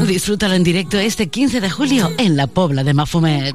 Disfrútalo en directo este 15 de julio en la Pobla de Mafumet.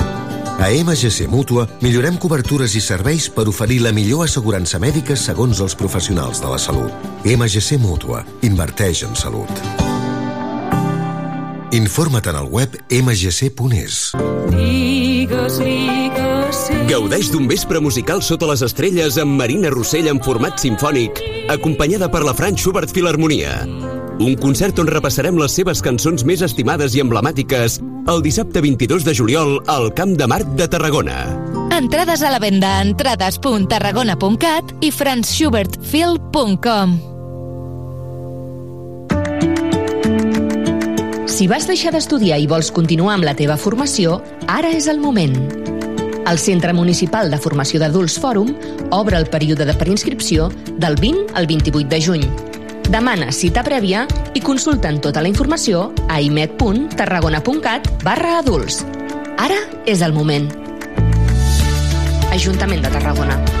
A MGC Mútua millorem cobertures i serveis per oferir la millor assegurança mèdica segons els professionals de la salut. MGC Mútua. Inverteix en salut. Informa't en el web mgc.es. Digues, digues, sí. Gaudeix d'un vespre musical sota les estrelles amb Marina Rossell en format sinfònic, acompanyada per la Fran Schubert Filharmonia. Un concert on repassarem les seves cançons més estimades i emblemàtiques el dissabte 22 de juliol al Camp de Marc de Tarragona. Entrades a la venda a entrades.tarragona.cat i franzschubertfil.com Si vas deixar d'estudiar i vols continuar amb la teva formació, ara és el moment. El Centre Municipal de Formació d'Adults Fòrum obre el període de preinscripció del 20 al 28 de juny. Demana cita prèvia i consulten tota la informació a imet.tarragona.cat barra adults. Ara és el moment. Ajuntament de Tarragona.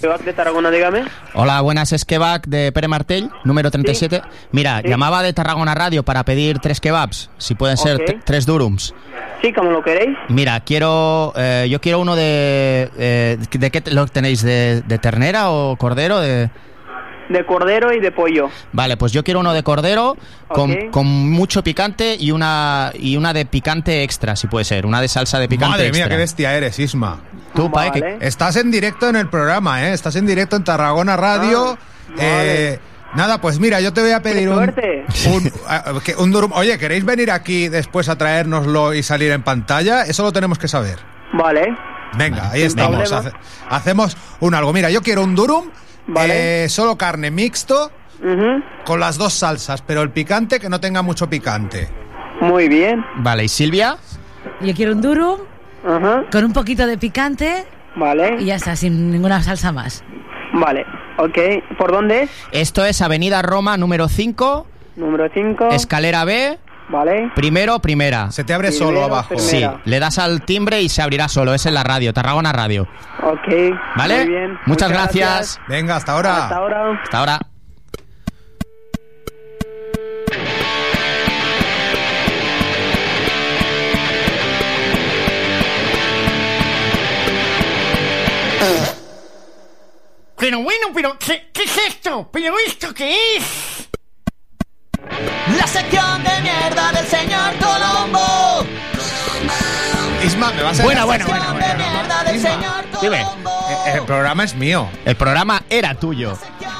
De Tarragona, dígame. Hola, buenas, es Kebab de Pere Martell, número 37. Mira, Sí. llamaba de Tarragona Radio para pedir tres kebabs, si pueden ser tres durums. Sí, como lo queréis. Mira, quiero, eh, yo quiero uno de, eh, ¿de qué lo tenéis? ¿De, de ternera o cordero? De... De cordero y de pollo. Vale, pues yo quiero uno de cordero con, con mucho picante y una y una de picante extra, si puede ser, una de salsa de picante Madre mía, extra. qué bestia eres, Isma. Tú, Pae, que- Estás en directo en el programa, ¿eh? Estás en directo en Tarragona Radio. Eh, nada, pues mira, yo te voy a pedir un, un, ah, que- un durum. Oye, ¿queréis venir aquí después a traérnoslo y salir en pantalla? Eso lo tenemos que saber. Vale. Venga, ahí estamos. Hace- hacemos un algo. Mira, yo quiero un durum, Vale. eh, solo carne mixto, con las dos salsas, pero el picante que no tenga mucho picante. Muy bien. Vale, ¿y Silvia? Yo quiero un durum con un poquito de picante. Vale. Y ya está, sin ninguna salsa más. Vale. Ok. ¿Por dónde es? Esto es Avenida Roma número 5, Número 5. escalera B, Vale. primero, primera. Se te abre Primero, solo abajo. primera. Sí, le das al timbre y se abrirá solo. Es en la radio, Tarragona Radio. Ok. ¿Vale? Muy bien. Muchas gracias. Venga, hasta ahora. Hasta ahora. Hasta ahora. Pero bueno, pero ¿qué, qué es esto? ¿Pero esto qué es? La sección de mierda del señor Colombo. Isma, me vas a Bueno, dejar- bueno, bueno, bueno. Mierda del señor Dime. El programa es mío. El programa era tuyo.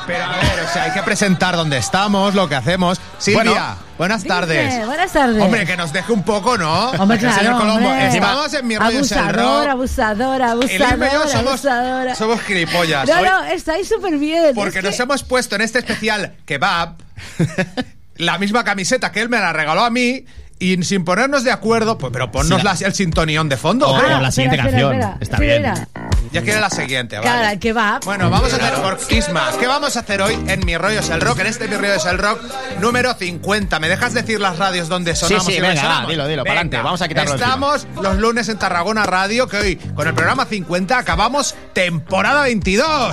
Pero a ver, o sea, hay que presentar dónde estamos, lo que hacemos. Silvia, Bueno. buenas tardes. Dice, buenas tardes. Hombre, que nos deje un poco, ¿no? Hombre, El claro, señor Colombo. hombre. Estamos en mi rollo es el Abusadora, rock. abusadora, El Isma y yo abusadora, somos, abusadora. somos gilipollas. No, Hoy- no, estáis súper bien. porque es nos que- hemos puesto en este especial kebab la misma camiseta que él me la regaló a mí y sin ponernos de acuerdo, pues pero ponnos Sí, la- el sintonión de fondo. O- la siguiente espera, canción. espera. Está Sí, bien. Ya quiere la siguiente, vale. Claro, el kebab. Bueno, vamos a hacer por Isma. ¿Qué vamos a hacer hoy en Mi Rollo es el Rock? En este Mi Rollo es el Rock número 50. ¿Me dejas decir las radios donde sonamos sí, y venga, resonamos? va, dilo, dilo, Venga. pa'lante, vamos a quitarlo Estamos los lunes en Tarragona Radio, que hoy con el programa 50 acabamos temporada 22.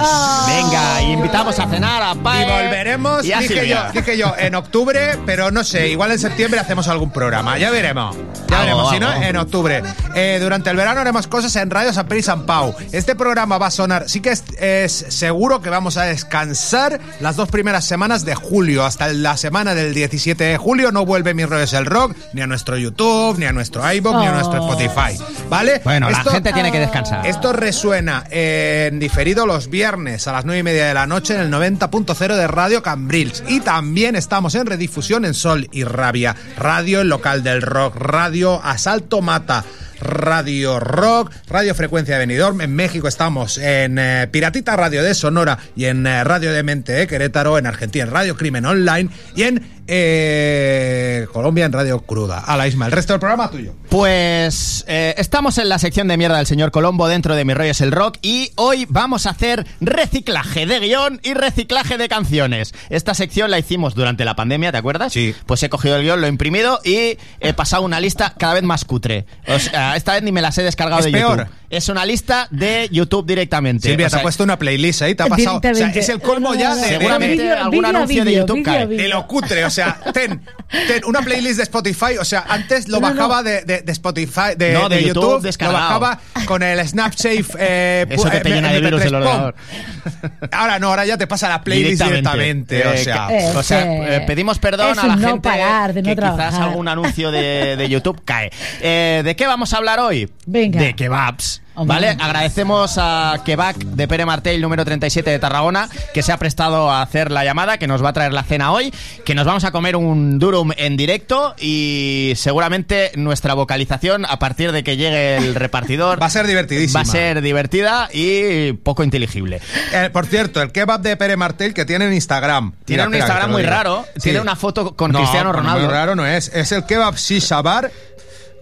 Venga, y invitamos a cenar a Pae. Y volveremos, y dije yo, dije yo, en octubre, pero no sé, igual en septiembre hacemos algún programa, ya veremos. Ya veremos, si no, en octubre. Eh, durante el verano haremos cosas en Radio San Pedro y San Pau. Este programa va a sonar, sí que es, es seguro que vamos a descansar las dos primeras semanas de julio. Hasta la semana del 17 de julio no vuelve Mi Rollo es el Rock, ni a nuestro YouTube, ni a nuestro iVoox, ni a nuestro Oh. Spotify. ¿Vale? Bueno, la Esto- gente tiene que descansar. esto resuena en diferido los viernes a las 9 y media de la noche en el 90.0 de Radio Cambrils. Y también estamos en redifusión en Sol y Rabia. Radio El Local del Rock, Radio Asalto Mata. Radio Rock, Radio Frecuencia de Benidorm. En México estamos en eh, Piratita Radio de Sonora y en eh, Radio de Mente de Querétaro. En Argentina en Radio Crimen Online y en eh, Colombia en Radio Cruda. A la Isma, el resto del programa tuyo. Pues eh, estamos en la sección de mierda del señor Colombo dentro de Mi Rollo es el Rock y hoy vamos a hacer reciclaje de guion y reciclaje de canciones. Esta sección la hicimos durante la pandemia, ¿te acuerdas? Sí. Pues he cogido el guion, lo he imprimido y he pasado una lista cada vez más cutre. O sea, esta vez ni me las he descargado Es de peor. YouTube. Es una lista de YouTube directamente. Silvia, O sea, te ha puesto una playlist ahí, te ha pasado. O sea, Directamente. es el colmo ya de. Seguramente algún anuncio de YouTube cae. de lo cutre, o sea, ten, ten una playlist de Spotify, o sea, antes lo No, no. bajaba de, de- de Spotify, de, YouTube lo bajaba con el Snapsafe. Eh, Eso que te llena de MP3 virus el ordenador. Ahora no, ahora ya te pasa la playlist directamente, o sea. o eh, pedimos perdón a la gente parar de no que quizás trabajar. algún anuncio de, de YouTube cae. Eh, ¿De qué vamos a hablar hoy? Venga. De kebabs. ¿Vale? Agradecemos a Kebab de Pere Martell, número 37 de Tarragona, que se ha prestado a hacer la llamada, que nos va a traer la cena hoy, que nos vamos a comer un durum en directo y seguramente nuestra vocalización, a partir de que llegue el repartidor, Va a ser divertidísima. va a ser divertida y poco inteligible. Eh, por cierto, el kebab de Pere Martel que tiene en Instagram. Tiene Mira, un espera, Instagram muy raro. Tiene una foto con No, Cristiano Ronaldo. Muy raro no es. Es el kebab shisha bar.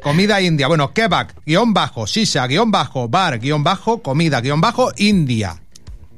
Comida india. Bueno, kebab, guion bajo, shisha, guion bajo, bar, guion bajo, comida, guion bajo, india.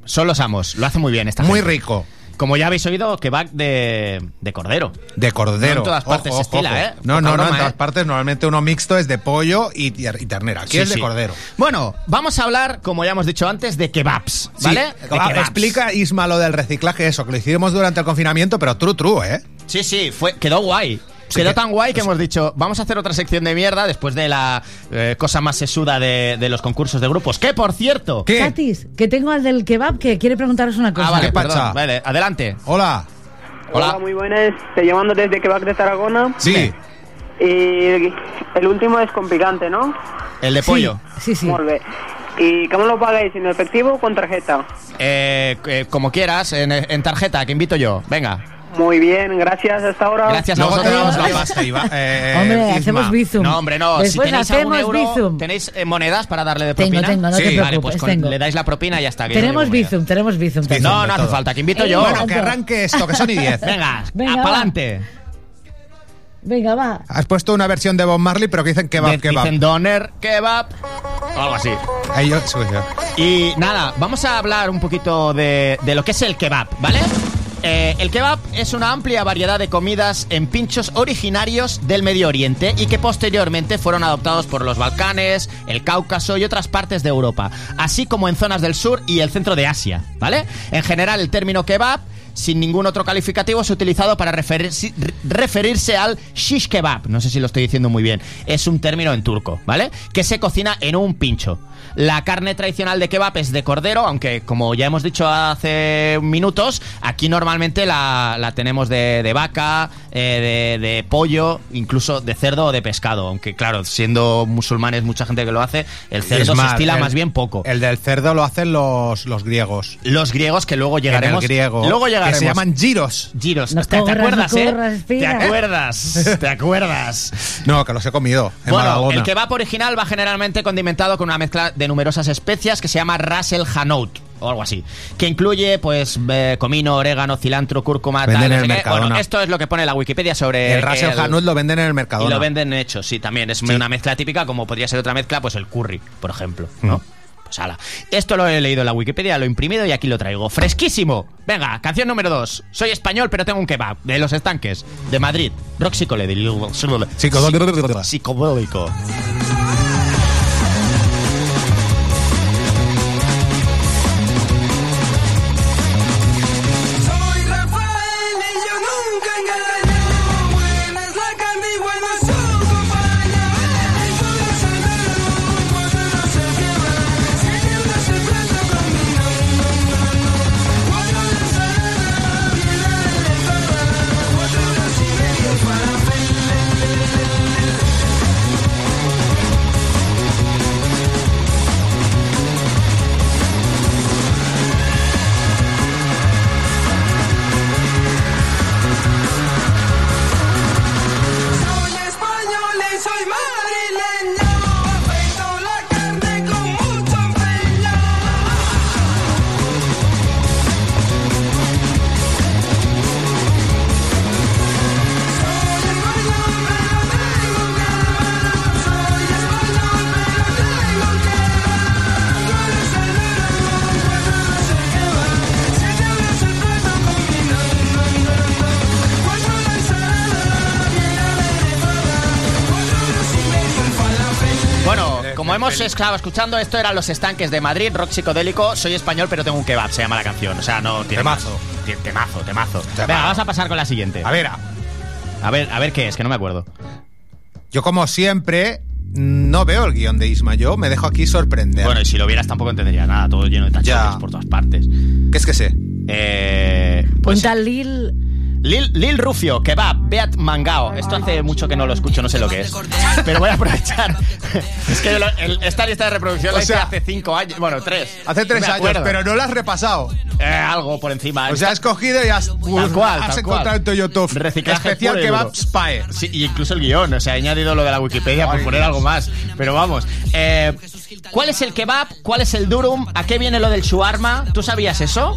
Son los amos. Lo hace muy bien esta Muy gente. rico. Como ya habéis oído, kebab de, de cordero. De cordero. No en todas partes Ojo, se estila, ojo. ¿eh? No, Poca no, no, en todas ¿eh? partes normalmente uno mixto es de pollo y, y ternera. Aquí Sí, es de sí. cordero. Bueno, vamos a hablar, como ya hemos dicho antes, de kebabs, ¿vale? Sí. De kebabs. Explica Isma lo del reciclaje, eso, que lo hicimos durante el confinamiento, pero true, true, ¿eh? Sí, sí, fue, quedó guay. Sí, quedó que- tan guay que hemos dicho, vamos a hacer otra sección de mierda después de la eh, cosa más sesuda de, de los concursos de grupos. Que, por cierto... Katis, que tengo al del kebab que quiere preguntaros una cosa. Ah, vale, ¿Qué pacha? Vale, adelante. Hola. Hola, Hola. muy buenas. Te llamando desde Quebec de Tarragona. Sí. Y el último es con picante, ¿no? El de Sí, pollo. Sí, sí. ¿Y cómo lo pagáis? ¿En efectivo o con tarjeta? Eh, eh, como quieras, en, en tarjeta, que invito yo. Venga. Muy bien, gracias. Hasta ahora. Gracias a Luego te vosotros. damos la pasta, Iva. Eh, Hombre, Isma. hacemos bizum. No, hombre, no. Después si tenéis hacemos algún euro, bizum. ¿tenéis eh, monedas para darle de Tengo, propina? tengo, no Sí. te Vale, pues con- tengo. le dais la propina y ya está. Tenemos no bizum, tenemos bizum. No, no hace todo. falta, que invito Eh, yo. Bueno, que arranque esto, que son y 10. Venga, Venga, va. apalante. Venga, va. Has puesto una versión de Bob Marley, pero que dicen kebab, De- kebab. Dicen doner, kebab, o algo así. Ahí yo-. Y nada, vamos a hablar un poquito de, de lo que es el kebab, ¿vale? Eh, el kebab es una amplia variedad de comidas en pinchos originarios del Medio Oriente y que posteriormente fueron adoptados por los Balcanes, el Cáucaso y otras partes de Europa, así como en zonas del sur y el centro de Asia, ¿vale? En general, el término kebab sin ningún otro calificativo es utilizado para referirse, referirse al shish kebab. No sé si lo estoy diciendo muy bien. Es un término en turco, ¿vale? Que se cocina en un pincho. La carne tradicional de kebab es de cordero, aunque como ya hemos dicho hace minutos, aquí normalmente la, la tenemos de, de vaca, eh, de, de pollo, incluso de cerdo o de pescado. Aunque claro, siendo musulmanes mucha gente que lo hace, el cerdo Es se estila el- más bien poco. El del cerdo lo hacen los, los griegos. Los griegos que luego En llegaremos. el griego. Luego llegaremos. Que se llaman giros. Giros. No ¿Te, acuerdas, no eh? ¿Te acuerdas? ¿Te acuerdas? No, que los he comido en Bueno, el kebab original va generalmente condimentado con una mezcla de numerosas especias que se llama ras el hanout o algo así, que incluye pues eh, comino, orégano, cilantro, cúrcuma, tal, no en sé el qué. Mercadona. Bueno, esto es lo que pone la Wikipedia sobre el Ras el Hanout lo venden en el y Mercadona. lo venden hecho, sí, también es una mezcla típica como podría ser otra mezcla, pues el curry, por ejemplo, ¿no? Pues ala. Esto lo he leído en la Wikipedia, lo he imprimido y aquí lo traigo. ¡Fresquísimo! Venga, canción número 2. Soy español, pero tengo un kebab. De los estanques. De Madrid. Rock psicodélico. Psicodélico. Hemos estado escuchando, esto eran los estanques de Madrid, rock psicodélico. Soy español, pero tengo un kebab, se llama la canción. O sea, no tiene Temazo. más. Temazo, temazo. Venga, vamos a pasar con la siguiente. A ver, a- A ver, a ver qué es, que no me acuerdo. yo como siempre no veo el guion de Isma, yo me dejo aquí sorprender. Bueno, y si lo vieras tampoco entendería nada, todo lleno de tachones Ya. por todas partes. ¿Qué es que sé? Eh, pues Lil. Lil, Lil Rufio, kebab, Beat Mangao. Esto hace mucho que no lo escucho, no sé lo que es. Pero voy a aprovechar. es que lo- el- esta lista de reproducción la hice sea, hace cinco años. Bueno, tres. Hace tres años, pero no lo has repasado. Eh, algo por encima. O sea, has cogido y has, Tal cual, has tal encontrado cual. en. Reciclaje Especial Kebab duro. Spy. Sí, y incluso el guion, o sea, he añadido lo de la Wikipedia por poner algo más. Pero vamos, eh, ¿cuál es el kebab? ¿Cuál es el durum? ¿A qué viene lo del shawarma? ¿Tú sabías eso?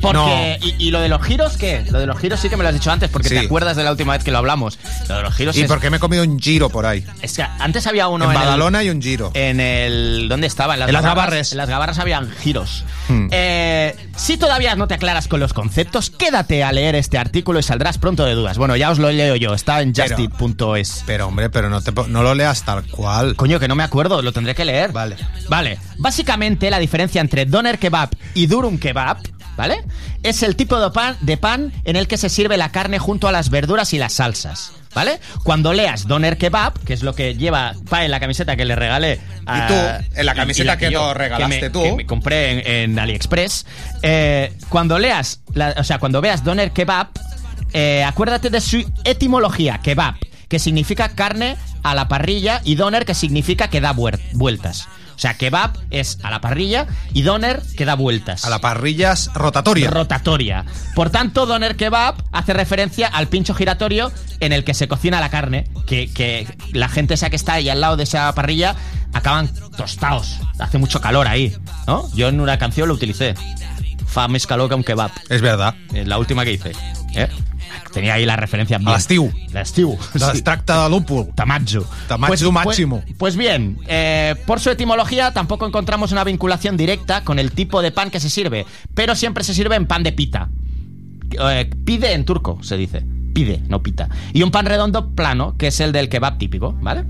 Porque, y, y lo de los giros qué? Lo de los giros sí que me lo has dicho antes, porque Sí. te acuerdas de la última vez que lo hablamos. Lo de los giros ¿Y es, por qué me he comido un giro por ahí? es que antes había uno en en, el- Badalona y un giro. en el. ¿Dónde estaba? En las, En las gabarras. En las gabarras habían giros. Hmm. Eh, si todavía no te aclaras con los conceptos, quédate a leer este artículo y saldrás pronto de dudas. Bueno, ya os lo leo yo, está en justit.es. Pero hombre, pero no, te, no lo leas tal cual. Coño, que no me acuerdo, lo tendré que leer. Vale. Vale. Básicamente, la diferencia entre doner kebab y durum kebab, ¿vale? Es el tipo de pan, de pan en el que se sirve la carne junto a las verduras y las salsas. ¿Vale? Cuando leas Doner Kebab, que es lo que lleva Pa en la camiseta que le regalé a, Y tú, en la camiseta que yo- nos regalaste que me- tú. que me compré en, en AliExpress. eh, cuando leas, la- o sea, cuando veas Doner Kebab, eh, acuérdate de su etimología, kebab, que significa carne a la parrilla, y doner, que significa que da vueltas. O sea, kebab es a la parrilla y doner que da vueltas. A la parrilla es rotatoria. Rotatoria. Por tanto, doner kebab hace referencia al pincho giratorio en el que se cocina la carne, que, que la gente esa que está ahí al lado de esa parrilla acaban tostados. Hace mucho calor ahí, ¿no? Yo en una canción lo utilicé. Fa més calor que un kebab. Es verdad. Es la última que hice. ¿eh? Tenía ahí la referencia bien. l'estiu. L'estiu. Es tracta de lúpul. Tamazo. Tamazo máximo. Pues, pues bien, eh, por su etimología tampoco encontramos una vinculación directa con el tipo de pan que se sirve, pero siempre se sirve en pan de pita. eh, pide en turco, se dice. Pide, no pita. Y un pan redondo plano, que es el del kebab típico, ¿vale?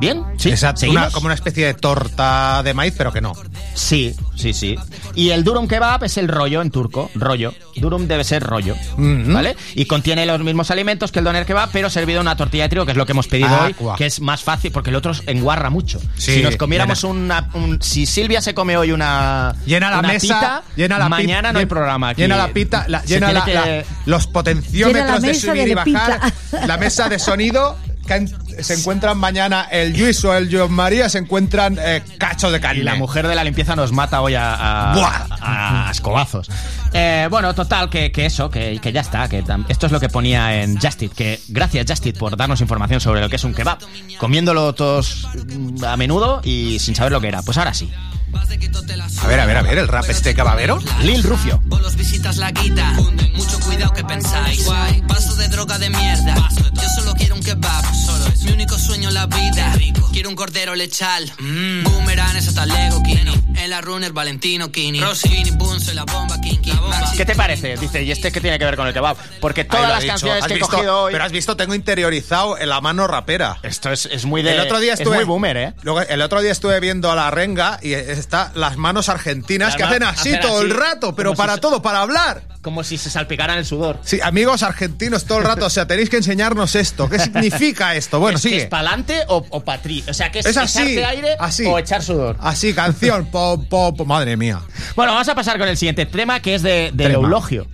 ¿Bien? ¿Sí? Exacto, una- como una especie de torta de maíz, pero que no. Sí, sí, sí. Y el durum kebab es el rollo en turco, rollo. Durum debe ser rollo, Mm-hmm. ¿vale? Y contiene los mismos alimentos que el doner kebab, pero servido en una tortilla de trigo, que es lo que hemos pedido Ah, hoy, guau. que es más fácil, porque el otro enguarra mucho. Sí, si nos comiéramos llena. una... un- si Silvia se come hoy una... Llena la una mesa, pita, llena la pita, mañana no hay programa aquí. Llena la pita, la- llena la- que- la- los Llena potenciómetros la de subir de y bajar, pita. la mesa de sonido. Se encuentran mañana el Luis o el John María, se encuentran eh, cachos de carne. Y la mujer de la limpieza nos mata hoy a, a, Buah. a escobazos. Eh, bueno, total, que, que eso, que, que ya está. Que esto es lo que ponía en Justit. Que gracias, Justit, por darnos información sobre lo que es un kebab. Comiéndolo todos mm, a menudo y sin saber lo que era. Pues ahora sí. A ver, a ver, a ver, el rap este cabavero. Lil Rufio. Bolos visitas la quita. Mucho cuidado que pensáis. Paso de droga de mierda. Yo solo quiero un kebab. Mi único sueño en la vida. Quiero un cordero lechal. Mm. Boomerang, eso está Lego Kini. En la runner, Valentino Kini. Boom, soy la bomba, Kinky. ¿Qué te parece? Dice, ¿y este qué tiene que ver con el kebab? Porque todas Ahí lo ha las dicho. canciones Has que he visto- cogido hoy. Pero has visto, tengo interiorizado en la mano rapera. Esto es, es muy de. el otro día es estuve, muy boomer, ¿eh? Luego, el otro día estuve viendo a la renga y está las manos argentinas que hacen así todo así, el rato, pero para si se- todo, para hablar. Como si se salpicaran el sudor. Sí, amigos argentinos todo el rato, o sea, tenéis que enseñarnos esto. ¿Qué significa esto? Bueno, es sigue. ¿Es para adelante o, o para? O sea, que es, Es así, echarte aire así. o echar sudor. Así, canción, pop, pop, madre mía. Bueno, vamos a pasar con el siguiente tema que es de, del Tema. eulogio.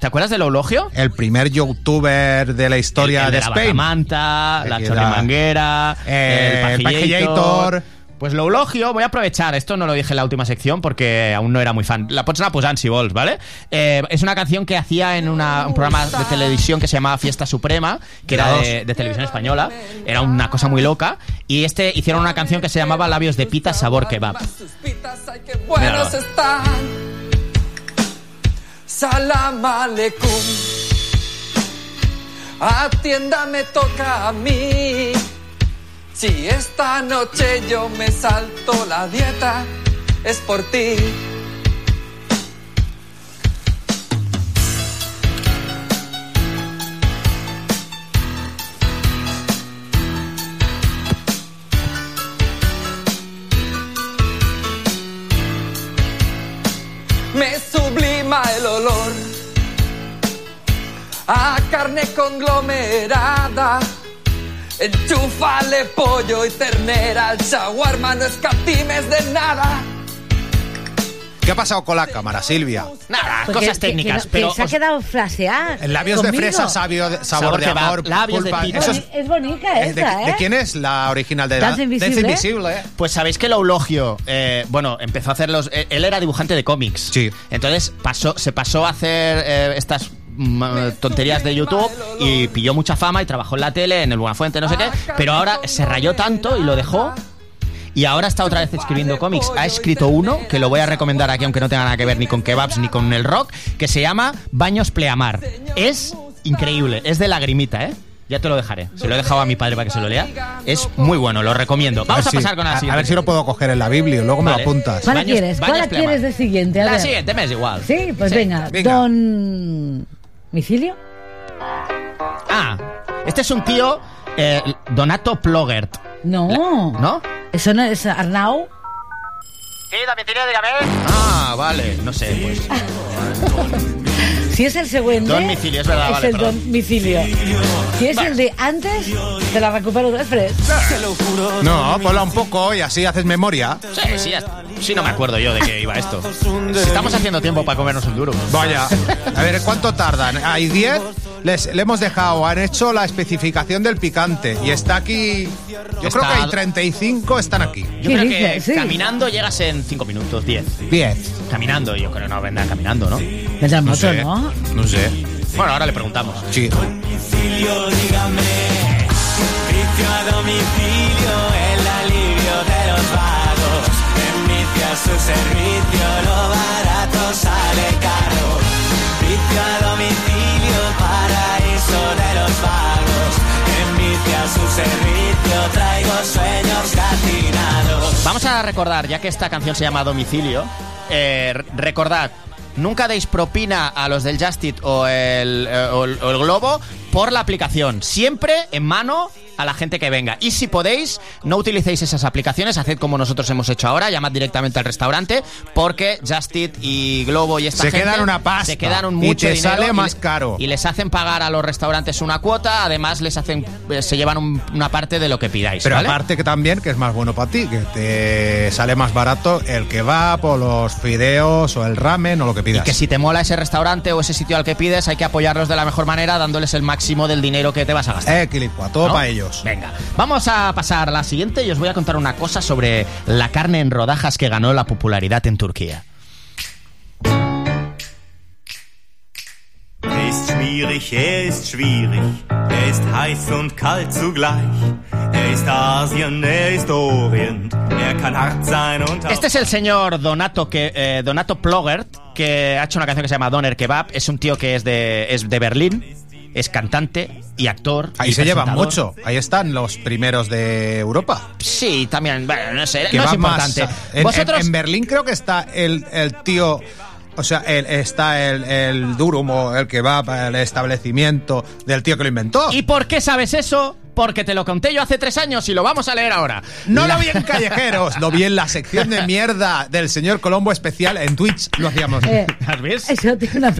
¿Te acuerdas del eulogio? El primer youtuber de la historia el, el de la Spain. Batamanta, la chorrimanguera, eh, el el pajillator. Pues l'eulogio, voy a aprovechar, esto no lo dije en la última sección porque aún no era muy fan. La pots anar posant si vols, ¿vale? Eh, es una canción que hacía en una- un programa de televisión que se llamaba Fiesta Suprema, que era de, de televisión española. Era una cosa muy loca. Y este hicieron una canción que se llamaba Labios de Pita Sabor Kebab. buenos están. Salam aleikum. Atienda me toca a mí. Si esta noche yo me salto la dieta, es por ti. Me sublima el olor a carne conglomerada. Enchúfale pollo y ternera al shawarma, no escatimes de nada. ¿Qué ha pasado con la cámara, Silvia? Nada, Porque- cosas que- que técnicas, no- pero que se ha os- quedado flaseada. En labios de fresa, sabio de- sabor, Sabor de kebab, amor, labios de pulpa. Eso Es, es- bonita ¿de, esta, ¿eh? de quién es la original de Danza Invisible. Danza Invisible. Pues sabéis que el eulogio, eh, bueno, empezó a hacer los. eh, Él era dibujante de cómics. Sí. Entonces pasó, se pasó a hacer eh, estas eh, tonterías de YouTube y pilló mucha fama y trabajó en la tele, en el Buenafuente, no sé qué. Pero ahora se rayó tanto y lo dejó. Y ahora está otra vez escribiendo cómics. Ha escrito uno, que lo voy a recomendar aquí, aunque no tenga nada que ver ni con kebabs ni con el rock, que se llama Baños Pleamar. Es increíble, es de lagrimita, ¿eh? Ya te lo dejaré. Se lo he dejado a mi padre para que se lo lea. Es muy bueno, lo recomiendo. Vamos a, ver pasar con la a- siguiente. A ver si lo puedo coger en la Biblia, luego me lo apuntas. ¿Cuál Baños- quieres? baños ¿Cuál Pleamar. quieres de siguiente? A La ver. siguiente me es igual. Sí, pues Sí. venga. venga. Don... ¿Micilio? Ah, este es un tío, eh, Donato Plogert. No. ¿No? ¿Eso no es Arnau? Sí, domicilio, dígame. Ah, vale, no sé, pues. Si es el segundo. Don Micilio, es verdad, Es vale, el perdón. Don Micilio. Si es el de antes, te la recupero després. No, ponla un poco y así haces memoria. Sí, sí, ya- sí, no me acuerdo yo de qué iba esto. Si estamos haciendo tiempo para comernos un duro. Vaya. A ver, ¿cuánto tardan? Hay 10. Les, le hemos dejado, han hecho la especificación del picante y está aquí. Yo Está- creo que hay 35 están aquí. Yo ¿Qué creo que? Sí. caminando llegas en 5 minutos, 10. 10. Caminando, yo creo que no vendrán caminando, ¿no? Vendrá en No moto, sé. ¿no? No sé. Bueno, ahora le preguntamos. Sí. Vicio a domicilio, el alivio de los vagos. Envicia su servicio, lo barato sale caro. Vicio a domicilio, los vagos. Envicia su servicio, traigo sueños gatinados. Vamos a recordar, ya que esta canción se llama Domicilio, eh, recordad nunca deis propina a los del Just Eat o el, eh, el- o el Globo por la aplicación. Siempre en mano a la gente que venga. Y si podéis, no utilicéis esas aplicaciones, haced como nosotros hemos hecho ahora, llamad directamente al restaurante, porque Just Eat y Globo y esta Se gente quedan una pasta. se quedan un Y mucho te dinero sale y más caro. Y les hacen pagar a los restaurantes una cuota, además les hacen eh, se llevan un- una parte de lo que pidáis, Pero ¿vale? aparte que también, que es más bueno para ti, que te sale más barato el kebab o los fideos o el ramen o lo que pidas. Que si te mola ese restaurante o ese sitio al que pides, hay que apoyarlos de la mejor manera dándoles el máximo del dinero que te vas a gastar. Eh, ¿No? para ellos. Venga, vamos a pasar a la siguiente y os voy a contar una cosa sobre la carne en rodajas que ganó la popularidad en Turquía. Er ist schwierig, er ist schwierig. Er ist heiß und kalt zugleich. Er ist Asien, er ist Orient. Er kann hart sein und auch Este es el señor Donato, que, eh, Donato Plogert, que ha hecho una canción que se llama Doner Kebab. Es un tío que es de, es de Berlín, es cantante y actor. Ahí y se llevan mucho. Ahí están los primeros de Europa. Sí, también, bueno, no sé, Que no es importante. más- en, Vosotros... en- en Berlín creo que está el, el tío. O sea, el- está el, el Durum o el que va el establecimiento del tío que lo inventó. ¿Y por qué sabes eso? Porque te lo conté yo hace tres años y lo vamos a leer ahora. No La- lo vi en Callejeros, lo vi en la sección de mierda del señor Colombo especial en Twitch. Lo hacíamos. Eh, ¿Has visto? Eso tiene una...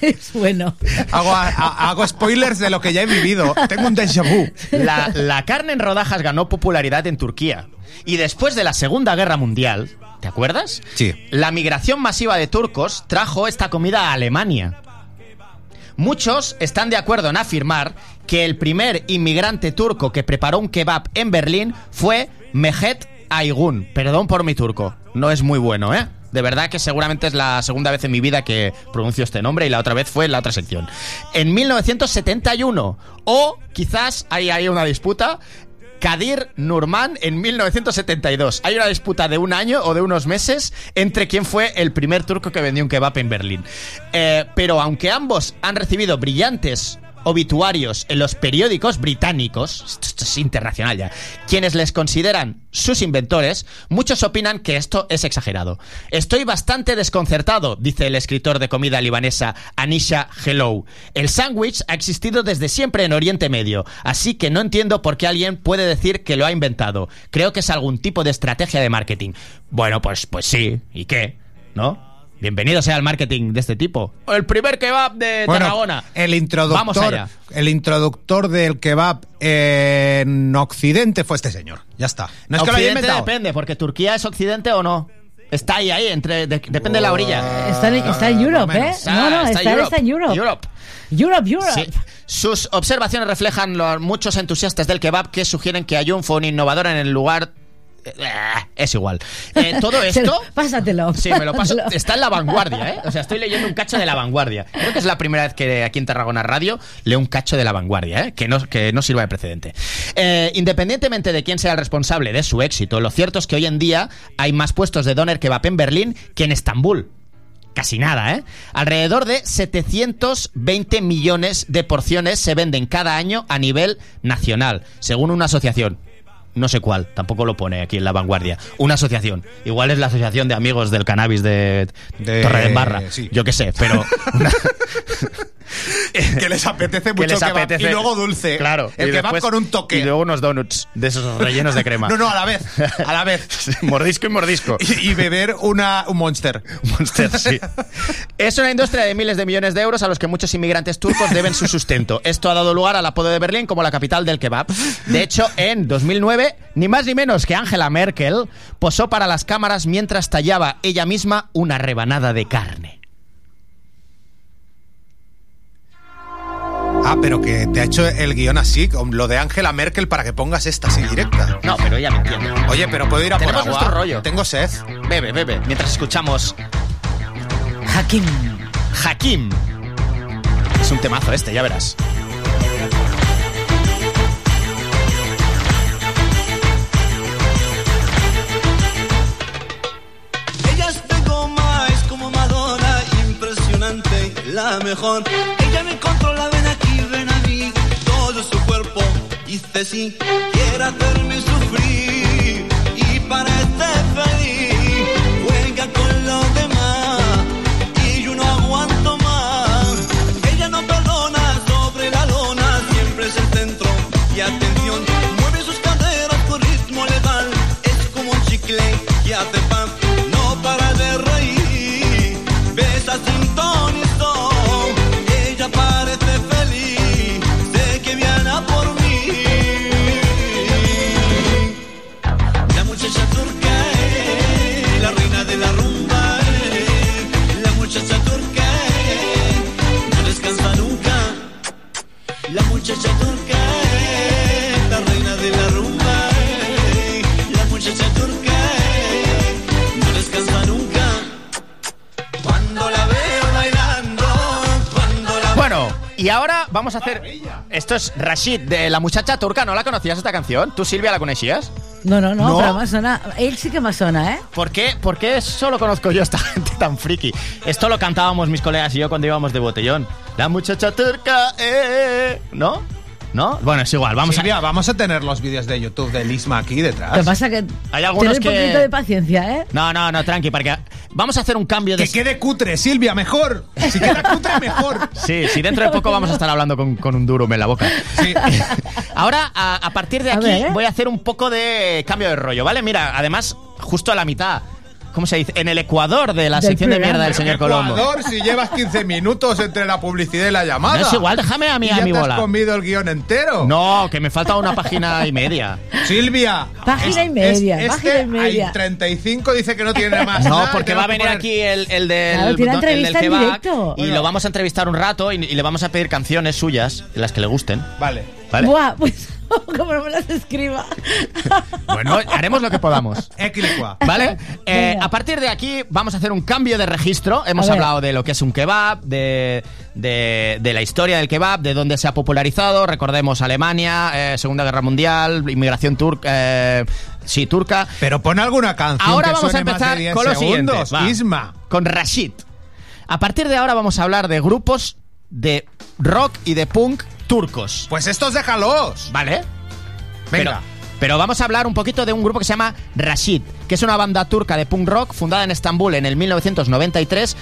es bueno. Hago, a- hago spoilers de lo que ya he vivido. Tengo un déjà vu. La, la carne en rodajas ganó popularidad en Turquía. Y después de la Segunda Guerra Mundial, ¿te acuerdas? Sí. La migración masiva de turcos trajo esta comida a Alemania. Muchos están de acuerdo en afirmar que el primer inmigrante turco que preparó un kebab en Berlín fue Mehmet Aygun. Perdón por mi turco, no es muy bueno, ¿eh? De verdad que seguramente es la segunda vez en mi vida que pronuncio este nombre y la otra vez fue en la otra sección. En 1971, o quizás hay ahí una disputa, Kadir Nurman en 1972. Hay una disputa de un año o de unos meses entre quién fue el primer turco que vendió un kebab en Berlín. Eh, pero aunque ambos han recibido brillantes obituarios en los periódicos británicos, esto, es internacional ya, quienes les consideran sus inventores, muchos opinan que esto es exagerado. Estoy bastante desconcertado, dice el escritor de comida libanesa Anisha Hello. El sándwich ha existido desde siempre en Oriente Medio, así que no entiendo por qué alguien puede decir que lo ha inventado. Creo que es algún tipo de estrategia de marketing. Bueno, pues, pues sí, ¿y qué? ¿No? Bienvenido sea el marketing de este tipo. El primer kebab de Bueno, Tarragona. el Vamos introductor, allá. el introductor del kebab en Occidente fue este señor. Ya está. No es que lo haya Occidente inventado. depende, porque Turquía es occidente o no. Está ahí, ahí, entre, de- depende de la orilla. Está en, está en Europe, ¿eh? No, no, está está, Europe. está en Europe. Europe. Europe, Europe. Sí. Sus observaciones reflejan los muchos entusiastas del kebab que sugieren que Ayun fue un innovador en el lugar. Eh, Es igual. Eh, todo esto. Pásatelo. Sí, me lo paso. pásatelo. Está en la vanguardia, ¿eh? O sea, estoy leyendo un cacho de la vanguardia. Creo que es la primera vez que aquí en Tarragona Radio leo un cacho de la vanguardia, ¿eh? Que no, que no sirva de precedente. Eh, independientemente de quién sea el responsable de su éxito, lo cierto es que hoy en día hay más puestos de doner kebab en Berlín que en Estambul. Casi nada, ¿eh? Alrededor de 720 millones de porciones se venden cada año a nivel nacional, según una asociación. No sé cuál, tampoco lo pone aquí en la vanguardia. Una asociación. Igual es la asociación de amigos del cannabis de, De- Torre de Barra. sí. Yo qué sé, pero. que les apetece mucho que les kebab. apetece. Y luego dulce. Claro. El kebab después- con un toque. Y luego unos donuts de esos rellenos de crema. No, no, a la vez. A la vez. mordisco y mordisco. Y, y beber una, un monster. Monster, sí. Es una industria de miles de millones de euros a los que muchos inmigrantes turcos deben su sustento. Esto ha dado lugar al apodo de Berlín como la capital del kebab. De hecho, en 2009, ni más ni menos que Angela Merkel posó para las cámaras mientras tallaba ella misma una rebanada de carne. Ah, pero que te ha hecho el guion así, con lo de Angela Merkel para que pongas esta así directa. No, pero ella me entiende. Oye, pero puedo ir a por Tenemos agua. nuestro rollo. Tengo sed. Bebe, bebe, mientras escuchamos Hakim. Hakim. Es un temazo este, ya verás. Ella es de goma, es como Madonna, impresionante, la mejor. Dice sí, hacerme sufrir y parece feliz. Juega con los demás vamos a hacer. Esto es Rashid de la muchacha turca. ¿No la conocías esta canción? ¿Tú, Silvia, la conocías? No, no, no, No. pero me. Él sí que me sona, ¿eh? ¿Por qué, ¿Por qué solo conozco yo a esta gente tan friki? Esto lo cantábamos mis colegas y yo cuando íbamos de botellón. La muchacha turca, eh. ¿No? ¿No? Bueno, es igual, vamos Silvia, a. vamos a tener los vídeos de YouTube de Lisma aquí detrás. Lo que pasa que. Hay algunos Ten un poquito que. de paciencia, ¿eh? No, no, no, tranqui, porque vamos a hacer un cambio de. Que quede cutre, Silvia, mejor. Si queda cutre, mejor. Sí, sí, dentro de poco vamos a estar hablando con, con un durum en la boca. Ahora, a, a partir de A aquí, ver, ¿eh? voy a hacer un poco de cambio de rollo, ¿vale? Mira, además, justo a la mitad, ¿cómo se dice? En el ecuador de la Del sección de programa. mierda del señor Colombo. Ecuador, si llevas 15 minutos entre la publicidad y la llamada. No es igual, déjame a mí ¿Y a ya mi te bola. has comido el guion entero? No, que me falta una página y media. Silvia. Página es- y media, es- página este y media. hay 35 dice que no tiene más. No, nada, porque que va a venir poner- aquí el, el del, Claro, tiene el del kebab directo. y lo vamos a entrevistar un rato y, y le vamos a pedir canciones suyas, las que le gusten. Vale. ¿Vale? Buah, pues como no me las escriba. Bueno, haremos lo que podamos. Equilicua. ¿Vale? Eh, a partir de aquí vamos a hacer un cambio de registro. Hemos A ver. hablado de lo que es un kebab, de, de, de la historia del kebab, de dónde se ha popularizado. Recordemos Alemania, eh, Segunda Guerra Mundial, inmigración turca. eh, sí, turca. Pero pon alguna canción Ahora que vamos a suene empezar de 10 con lo segundos. Isma. Con Rashid. A partir de ahora vamos a hablar de grupos de rock y de punk turcos. Pues estos déjalos. ¿Vale? Venga. Pero, pero vamos a hablar un poquito de un grupo que se llama Rashid, que es una banda turca de punk rock fundada en Estambul en el 1993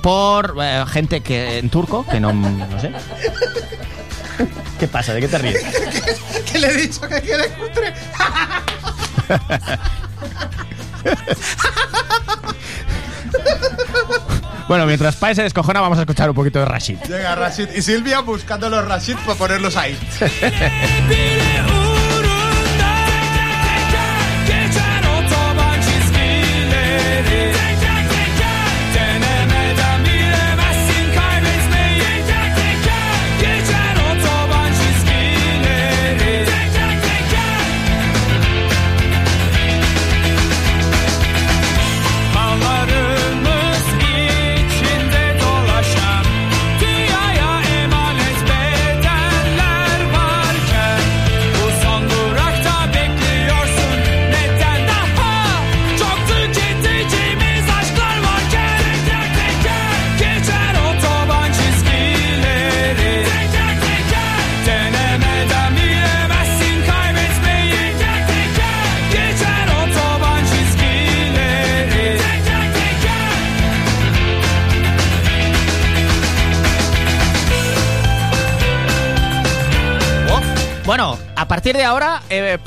por eh, gente que en turco, que no, no sé. ¿Qué pasa? ¿De qué te ríes? que le he dicho que quede cutre. Bueno, mientras Pae se descojona, vamos a escuchar un poquito de Rashid. Llega Rashid y Silvia buscando los Rashid para ponerlos ahí.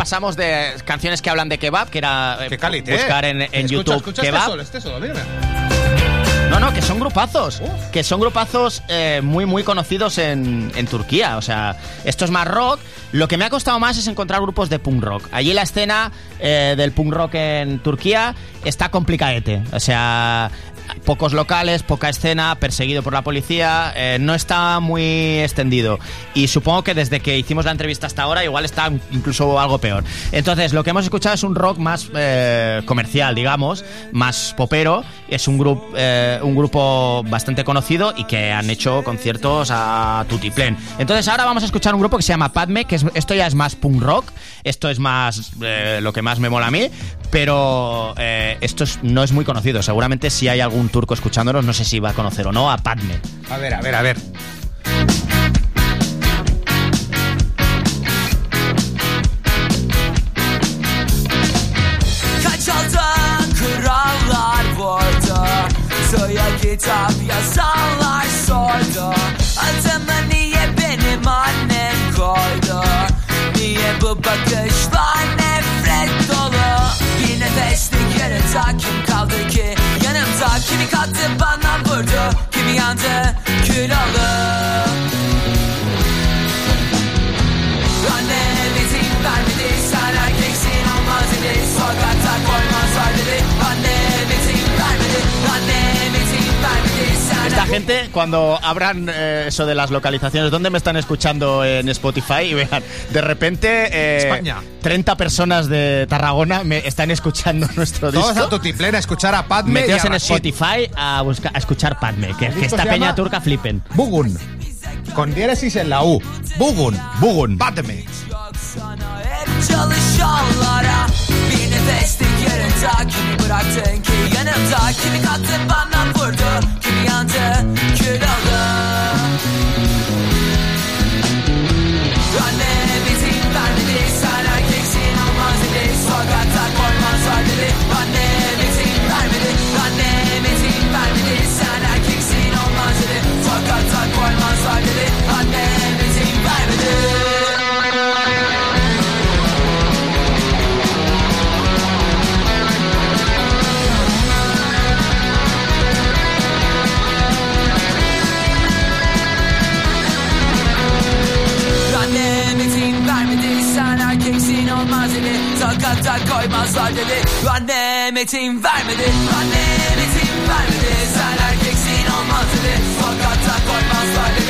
pasamos de canciones que hablan de kebab, que era eh, buscar en, en Escucha, YouTube escucha kebab. este solo, este solo, mira. No, no, que son grupazos. Que son grupazos eh, muy, muy conocidos en, en Turquía. O sea, esto es más rock. Lo que me ha costado más es encontrar grupos de punk rock. Allí la escena eh, del punk rock en Turquía está complicadete. O sea, pocos locales, poca escena, perseguido por la policía. eh, no está muy extendido. Y supongo que desde que hicimos la entrevista hasta ahora, igual está incluso algo peor. Entonces, lo que hemos escuchado es un rock más eh, comercial, digamos, más popero. Es un, grupo eh, un grupo bastante conocido y que han hecho conciertos a tutiplén. Entonces, ahora vamos a escuchar un grupo que se llama Padme, que es- esto ya es más punk rock. Esto es más lo que más me mola a mí. Pero eh, esto es- no es muy conocido. Seguramente si hay algún turco escuchándonos, no sé si va a conocer o no a Padme. A ver, a ver, a ver. Kaç aldan krallar burada Soya kitap yazanlar sordu Adımı niye benim annem koydu Niye bu bakışlar kim kaldı ki Yanımda. Kimi kattı bana vurdu. Kimi yandı kül olur Annem izin vermedi. Sen erkeksin olmaz dedi. Sokakta koymazlar dedi. Annem izin vermedi. Sen Esta gente cuando abran eh, eso de las localizaciones, ¿dónde me están escuchando en Spotify? Y vean, de repente eh, España. 30 personas de Tarragona me están escuchando nuestro disco. Todos a Tutiplén a escuchar a Padme y Meteos a en Rashid. Spotify a, buscar, a escuchar Padme, que, que esta peña turca flipen. Bugun. Con diéresis en la U. Bugun. Bugun. Padme. Yarınca Kimi bıraktın ki yanımda Kimi kattın bana vurdu. Kimi yandı? Kül oldu. Anne bizim vermedi Sen erkeksin olmaz dedi Sokakta Sokakta koymazlar dedi Annem izin vermedi. Annem izin vermedi. Sen erkeksin olmaz dedi. Sokakta koymazlar dedi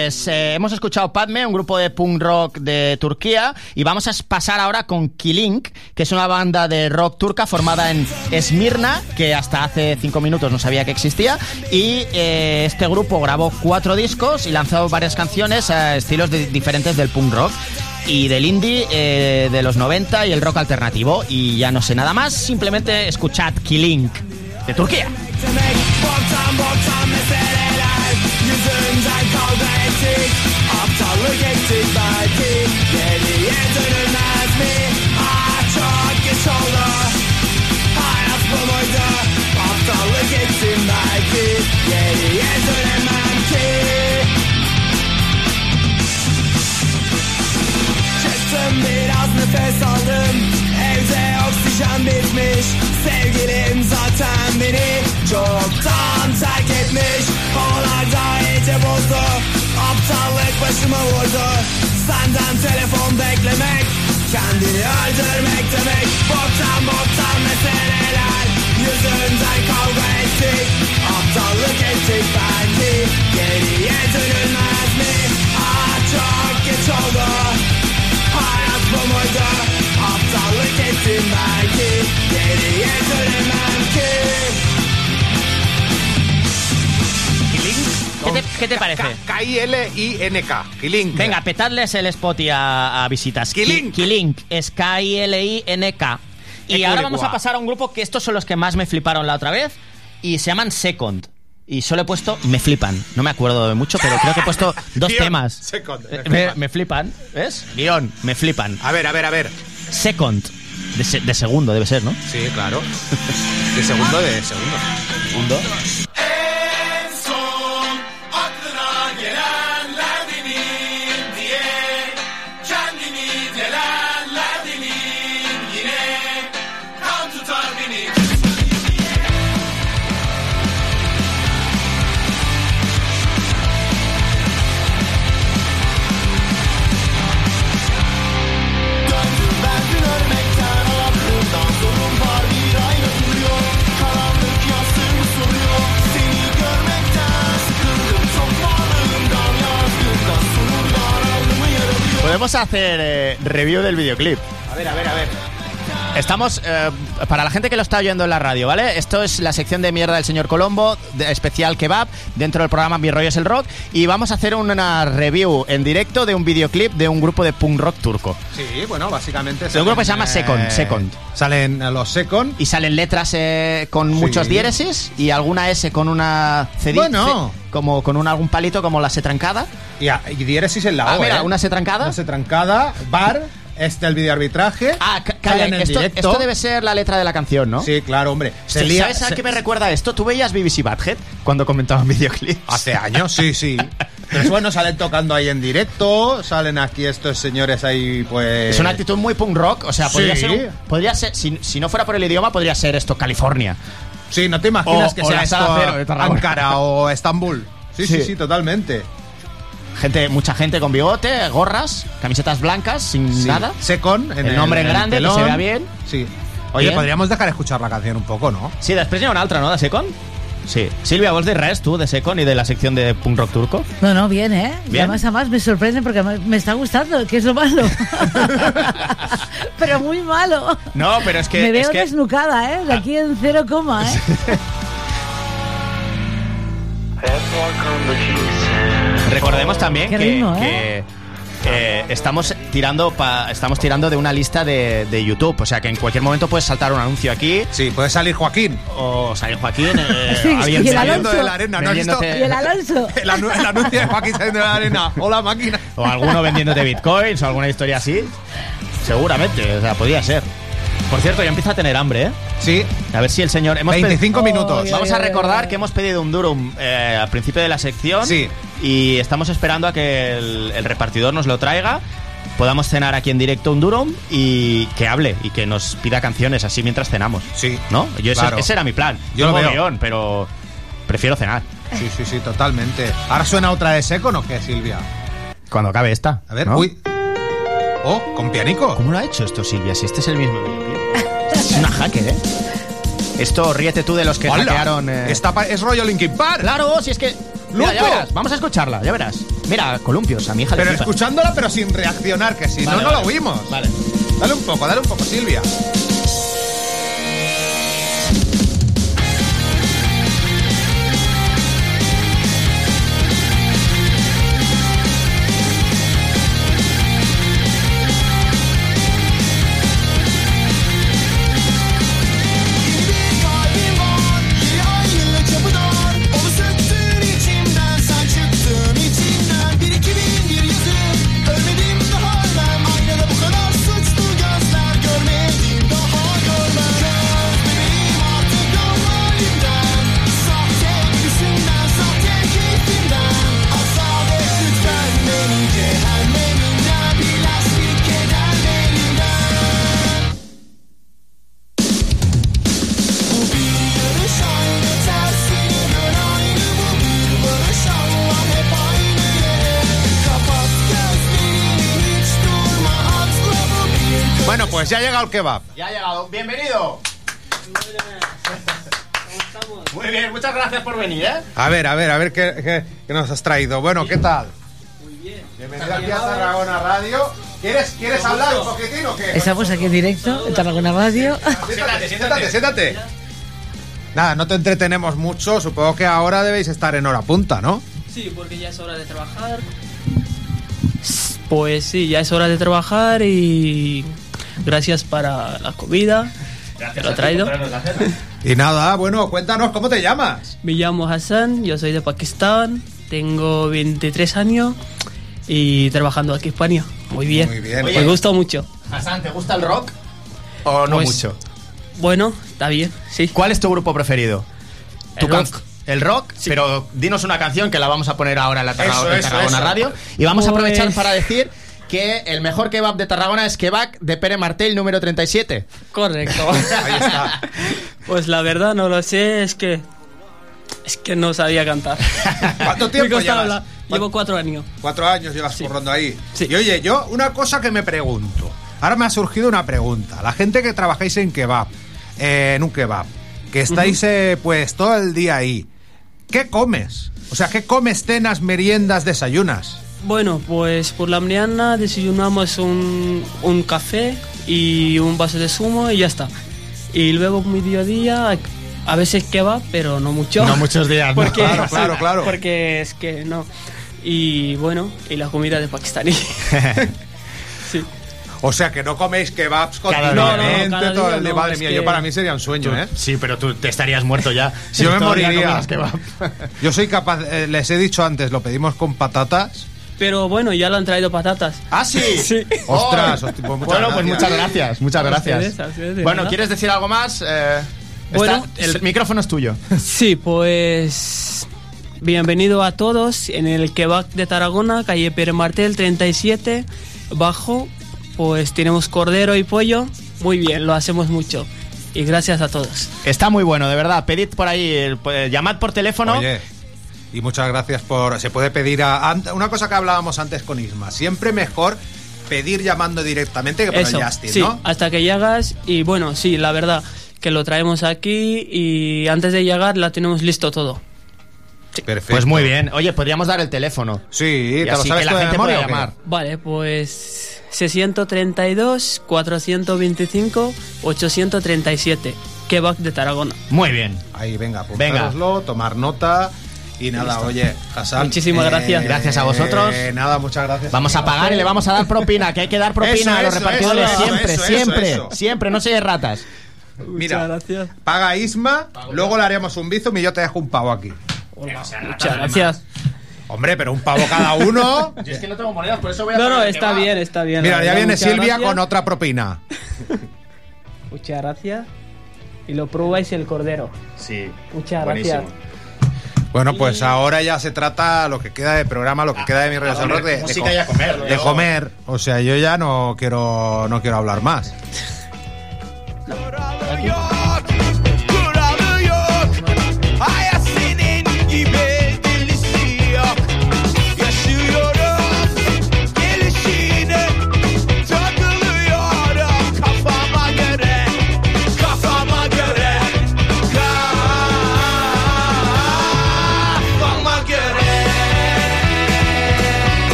pues eh, hemos escuchado Padme, un grupo de punk rock de Turquía, y vamos a pasar ahora con Kilink, que es una banda de rock turca formada en Esmirna, que hasta hace cinco minutos no sabía que existía, y eh, este grupo grabó cuatro discos y lanzó varias canciones a estilos diferentes del punk rock y del indie eh, de los 90 y el rock alternativo. Y ya no sé nada más, simplemente escuchad Kilink de Turquía. Kavga ettik Aptallık ettik belki Geriye dönülmez mi? Ah çok geç oldu. Hayat bu muydu? Aptallık ettim belki Geriye dönemem ki. Çıktım biraz nefes aldım. Evde oksijen bitmiş. Sevgilim zaten beni Çoktan terk etmiş. Da iyice bozdu Aptallık başıma vurdu Senden telefon beklemek Kendini öldürmek demek Boktan boktan meseleler Yüzünden kavga ettik Aptallık ettik belki Geriye dönülmez mi? Ah çok geç oldu Hayat bu muydu? Aptallık ettim belki Geriye dönemem ¿Qué te, qué te parece? K-I-L-I-N-K. Kilink. Venga, petadles el spot y a, a visitas. Kilink. Ki- Kilink. Es K-I-L-I-N-K. Y ahora vamos a pasar a un grupo que estos son los que más me fliparon la otra vez. Y se llaman Second. Y solo he puesto Me flipan. No me acuerdo de mucho, pero creo que he puesto dos Guión, temas. Second, me Eh, flipan. Me, me flipan. ¿Ves? Guión. Me flipan. A ver, a ver, a ver. Second. De, se- de segundo debe ser, ¿no? Sí, claro. De segundo, de segundo. Segundo. Podemos hacer eh, review del videoclip. A ver, a ver, a ver. Estamos, eh, para la gente que lo está oyendo en la radio, ¿vale? Esto es la sección de mierda del señor Colombo, de- especial kebab, dentro del programa Mi rollo es el rock, y vamos a hacer una review en directo de un videoclip de un grupo de punk rock turco. Sí, bueno, básicamente. De un grupo que se llama Second, eh, Second. Salen a los Second. Y salen letras eh, con muchos diéresis y alguna S con una C Bueno. como con un, algún palito como la S trancada. Y, a- y diéresis en la Ah, O, mira, ¿eh? una S trancada. Una S trancada. Bar. Este el videoarbitraje. Ah, calla, en esto, directo. esto debe ser la letra de la canción, ¿no? Sí, claro, hombre. Se Sí, lía- ¿Sabes a se- qué me recuerda esto? ¿Tú veías BBC Badhead cuando comentaban videoclips? Hace años, sí, sí. Pero bueno, salen tocando ahí en directo, salen aquí estos señores ahí, pues... Es una actitud muy punk rock, o sea, podría Sí. ser, un- podría ser si, si no fuera por el idioma, podría ser esto California. Sí, no te imaginas O- que o sea la esto sala cero de Tarragona. Ankara o Estambul. Sí, sí, Sí. sí, totalmente. Gente, mucha gente con bigote, gorras, camisetas blancas, sin Sí. nada. Secon, en el nombre el grande, que se vea bien. Sí. Oye, Bien. podríamos dejar escuchar la canción un poco, ¿no? Sí, després hi ha una altra, no, de Secon? Sí. Silvia, vols dir res, tu, de Secon y de la sección de punk rock turco? No, no, bien, ¿eh? Y Bien. además, además me sorprende porque me me está gustando, que es lo malo. pero muy malo. No, pero es que... me veo es que desnucada, ¿eh? De aquí en cero coma, ¿eh? Recordemos también Qué que, ritmo, que, eh, estamos tirando pa- estamos tirando de una lista de, de YouTube, o sea que en cualquier momento puedes saltar un anuncio aquí. Sí, puede salir Joaquín. O salir Joaquín. eh, Sí, alguien y el saliendo Alonso. de la arena, ¿no has visto? Y el Alonso. El, anu- el anuncio de Joaquín saliendo de la arena. Hola, máquina. O alguno vendiéndote bitcoins o alguna historia así. Seguramente, o sea, podría ser. Por cierto, ya empieza a tener hambre, ¿eh? Sí. A ver si el señor... Hemos 25 pedi- minutos. Vamos a recordar que hemos pedido un durum eh, al principio de la sección. Sí. Y estamos esperando a que el, el repartidor nos lo traiga. Podamos cenar aquí en directo un durum y que hable y que nos pida canciones así mientras cenamos. Sí. ¿No? Yo ese, Claro. ese era mi plan. Yo lo Tengo veo. guion, pero prefiero cenar. Sí, sí, sí, totalmente. ¿Ahora suena otra de Secon o qué, Silvia? Cuando acabe esta. A ver, ¿no? uy. Oh, con pianico. ¿Cómo lo ha hecho esto, Silvia? Si este es el mismo. Es una hacker, ¿eh? Esto, ríete tú de los que Hola. hackearon... eh, Esta es rollo Linkin Park. Claro, si es que... Mira, ya verás, vamos a escucharla, ya verás. Mira, columpios, a mi hija le Pero flipa. escuchándola, pero sin reaccionar, que si Vale, no, no vale. lo oímos. Vale. Dale un poco, dale un poco, Silvia. Ya ha llegado el kebab. Ya ha llegado. ¡Bienvenido! Muy bien, muchas gracias por venir, ¿eh? A ver, a ver, a ver qué, qué- qué nos has traído. Bueno, ¿qué tal? Muy bien. Bienvenido aquí a Tarragona Radio. ¿Quieres, ¿quieres hablar un poquitín o qué? Estamos aquí en directo, en Tarragona Radio. Siéntate, siéntate, siéntate. Nada, no te entretenemos mucho. Supongo que ahora debéis estar en hora punta, ¿no? Sí, porque ya es hora de trabajar. Pues sí, ya es hora de trabajar y gracias para la comida. que lo he traído. Y nada, bueno, cuéntanos, ¿cómo te llamas? Me llamo Hassan, yo soy de Pakistán, tengo 23 años y trabajando aquí en España. Muy bien. Muy bien. Me gusta mucho. Hassan, ¿te gusta el rock? ¿O no Pues, mucho? Bueno, está bien, sí. ¿Cuál es tu grupo preferido? El Tu can- rock. El rock, pero dinos una canción que la vamos a poner ahora en la Eso, eso, Tarragona eso. Radio. Y vamos a aprovechar Pues- para decir que el mejor kebab de Tarragona es kebab de Pere Martel número 37. Correcto. Ahí está. Pues la verdad no lo sé, es que es que no sabía cantar. ¿Cuánto tiempo llevas? Llevo cuatro años. Cuatro años llevas currando ahí. Y oye, yo una cosa que me pregunto. Ahora me ha surgido una pregunta. La gente que trabajáis en kebab, eh, en un kebab, que estáis eh, pues todo el día ahí, ¿qué comes? O sea, ¿qué comes, cenas, meriendas, desayunas? Bueno, pues por la mañana desayunamos un, un café y un vaso de zumo y ya está. Y luego mediodía, a veces kebab, pero no mucho. No muchos días, ¿no? Porque, Claro, claro, claro. Porque es que no. Y bueno, y la comida de pakistaní. sí. O sea, que no coméis kebabs Cada continuamente día. No, no, todo día el día. no, Madre mía, que- yo para mí sería un sueño, Tú- ¿eh? Sí, pero tú te estarías muerto ya. Si Yo me día moriría. kebab. Yo soy capaz, eh, les he dicho antes, lo pedimos con patatas. Pero bueno, ya le han traído patatas. ¿Ah, sí? Sí. Ostras, pues muchas bueno, pues gracias. muchas gracias, muchas gracias. bueno. ¿quieres decir algo más? Eh, Bueno, está- el micrófono es tuyo. Sí, pues. bienvenido a todos en el kebab de Tarragona, calle Pere Martel 37, bajo. Pues tenemos cordero y pollo. Muy bien, lo hacemos mucho. Y gracias a todos. Está muy bueno, de verdad. Pedid por ahí, el- pues, llamad por teléfono. Oye, y muchas gracias por... Se puede pedir a... Una cosa que hablábamos antes con Isma. Siempre mejor pedir llamando directamente que por Eso, el Justin, sí, ¿no? hasta que llegas y bueno, sí, la verdad que lo traemos aquí y antes de llegar la tenemos listo todo. Perfecto. Pues muy bien. Oye, podríamos dar el teléfono. Sí, Y ¿te lo así sabes que la gente memoria qué? llamar. Vale, pues 632 425 837 Kebab de Tarragona. Muy bien. Ahí, venga, Venga. apuntároslo, tomar nota. Y nada, oye, Hassan. Muchísimas gracias. Gracias a vosotros. eh, nada, muchas gracias. Vamos a pagar y le vamos a dar propina, que hay que dar propina Eso, a los eso, repartidores eso, siempre, siempre, eso. siempre, no seáis ratas. Mira, paga Isma, luego le haremos un bizum y yo te dejo un pavo aquí. Muchas gracias. Hombre, pero un pavo cada uno. Yo es que no tengo monedas, por eso voy No, no, está bien, está bien. Mira, ya viene Silvia gracias. con otra propina. Muchas gracias. Y lo probáis el cordero. Sí. Muchas gracias. Bueno, pues ahora ya se trata lo que queda de programa, lo que queda de mi Ah, rock de, de comer, de comer. O sea, yo ya no quiero no quiero hablar más.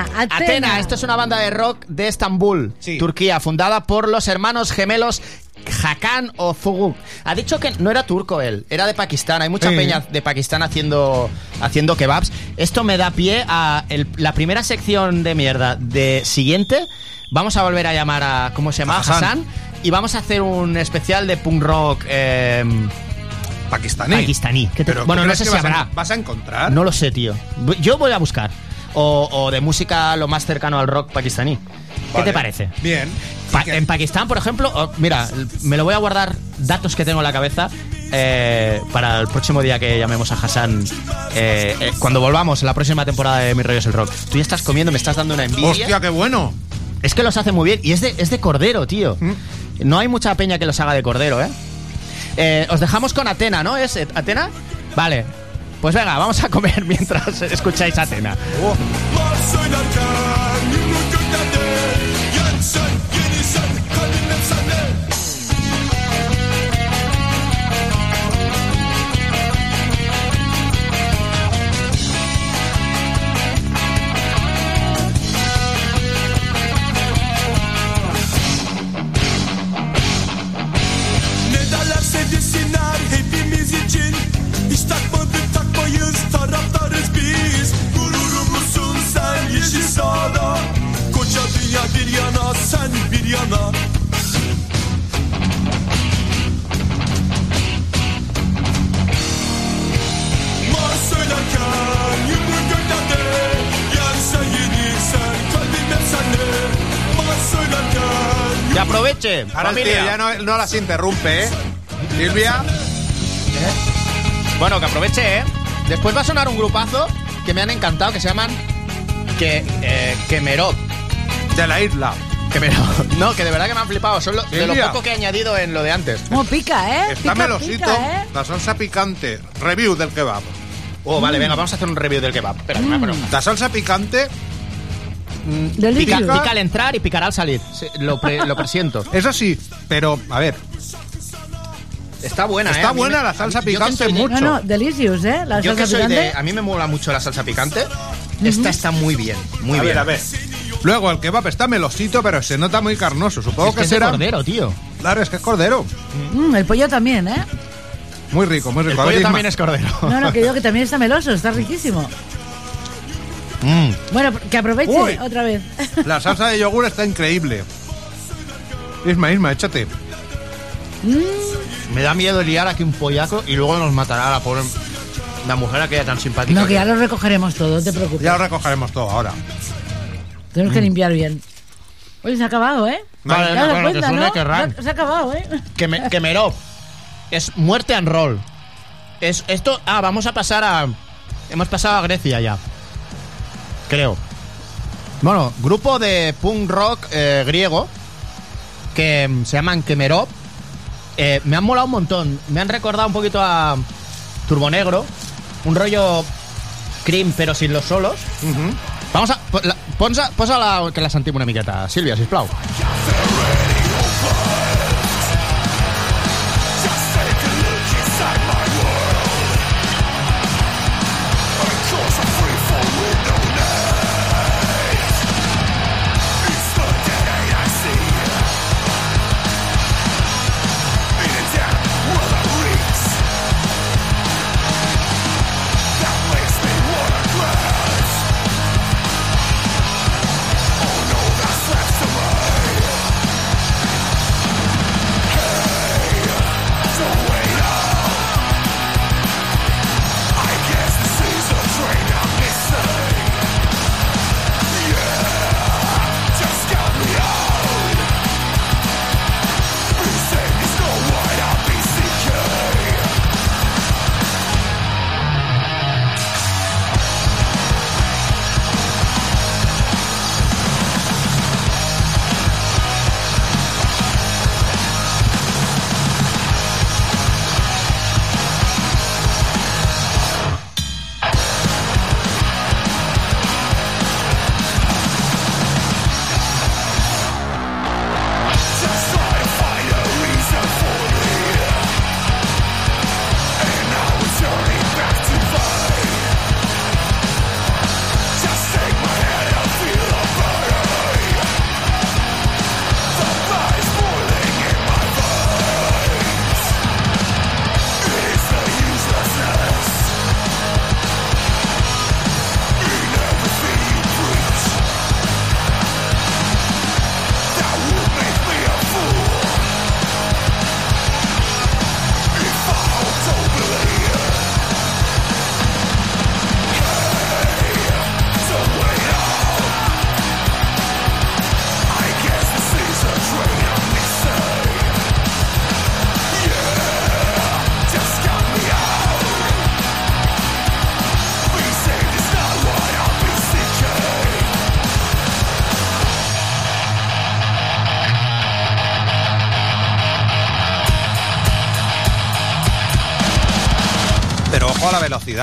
Atena, sonando. Atena. Atena, esto es una banda de rock de Estambul, Turquía, fundada por los hermanos gemelos Hakan o Zuguk. Ha dicho que no era turco él, era de Pakistán. Hay mucha Sí. peña de Pakistán haciendo, haciendo kebabs. Esto me da pie a el- la primera sección de mierda de siguiente. Vamos a volver a llamar a, ¿cómo se llama? Hassan. Hassan. Y vamos a hacer un especial de punk rock eh, Pakistaní. pakistaní. ¿Qué te- Pero, ¿tú bueno, no sé si vas a- habrá. ¿Vas a encontrar? No lo sé, tío. Yo voy a buscar. O, o de música lo más cercano al rock pakistaní. ¿Qué te parece? Bien. Pa- en Pakistán, por ejemplo, oh, mira, me lo voy a guardar datos que tengo en la cabeza eh, para el próximo día que llamemos a Hassan. eh, eh, cuando volvamos en la próxima temporada de Mi Rollo es el Rock. Tú ya estás comiendo, me estás dando una envidia. Hostia, qué bueno. Es que los hace muy bien. Y es de, es de cordero, tío. No hay mucha peña que los haga de cordero, ¿eh? Eh, os dejamos con Atena, ¿no? ¿Es Atena? Vale. Pues venga, vamos a comer mientras escucháis Atena. Mars sen bir yana Mars söylerken yumruk göklerde Yensen yenilsen kalbim hep sende Mars söylerken Que aproveche, Ahora el tío familia. ya no, no las interrumpe, ¿eh? Silvia. Bueno, que aproveche, ¿eh? Después va a sonar un grupazo que me han encantado, que se llaman que, eh, Kemerop. De la isla. No, que de verdad que me han flipado. Son lo- de lo poco que he añadido en lo de antes. Como pica, ¿eh? Está Pica, melosito. pica, ¿eh? La salsa picante. Review del kebab. Oh, vale, venga, vamos a hacer un review del kebab. Espera, que me voy a poner- La salsa picante. Pica, Delicious. pica al entrar y picará al salir. Sí, lo, pre- lo presiento. Eso sí, pero a ver. Está buena, ¿eh? Está buena me- la salsa picante soy mucho. No, no, delicious, ¿eh? La Yo que soy de... A mí me mola mucho la salsa picante. Esta está muy bien, muy a bien. ver, a ver. Luego el kebab está melosito, pero se nota muy carnoso. Supongo Es que que es de será. cordero, tío. Claro, es que es cordero. Mm, el pollo también, ¿eh? Muy rico, muy El rico. Ver, pollo también es cordero. No, no, que digo que también está meloso, está riquísimo. Mm. Bueno, que aproveche Uy. otra vez. La salsa de yogur está increíble. Isma, Isma, échate. Me da miedo liar aquí un pollaco y luego nos matará la pobre... La mujer aquella tan simpática. No, que ya lo recogeremos todo, no te preocupes. Ya lo recogeremos todo ahora. Tenemos que limpiar bien. Oye, se ha acabado, ¿eh? Vale, ¿Te das bueno, que cuenta, suene no? que ran. Se ha- acabado, ¿eh? Que, me, que Merop. Es muerte and roll. Es esto. Ah, vamos a pasar a. Hemos pasado a Grecia ya. Creo. Bueno, grupo de punk rock eh, griego que mm, se llaman Kemerop. Eh, me han molado un montón. Me han recordado un poquito a Turbo Negro. Un rollo cream, pero sin los solos. Vamos a. la- Ponsa, posa la, que la sentim una miqueta. Sílvia, sisplau. That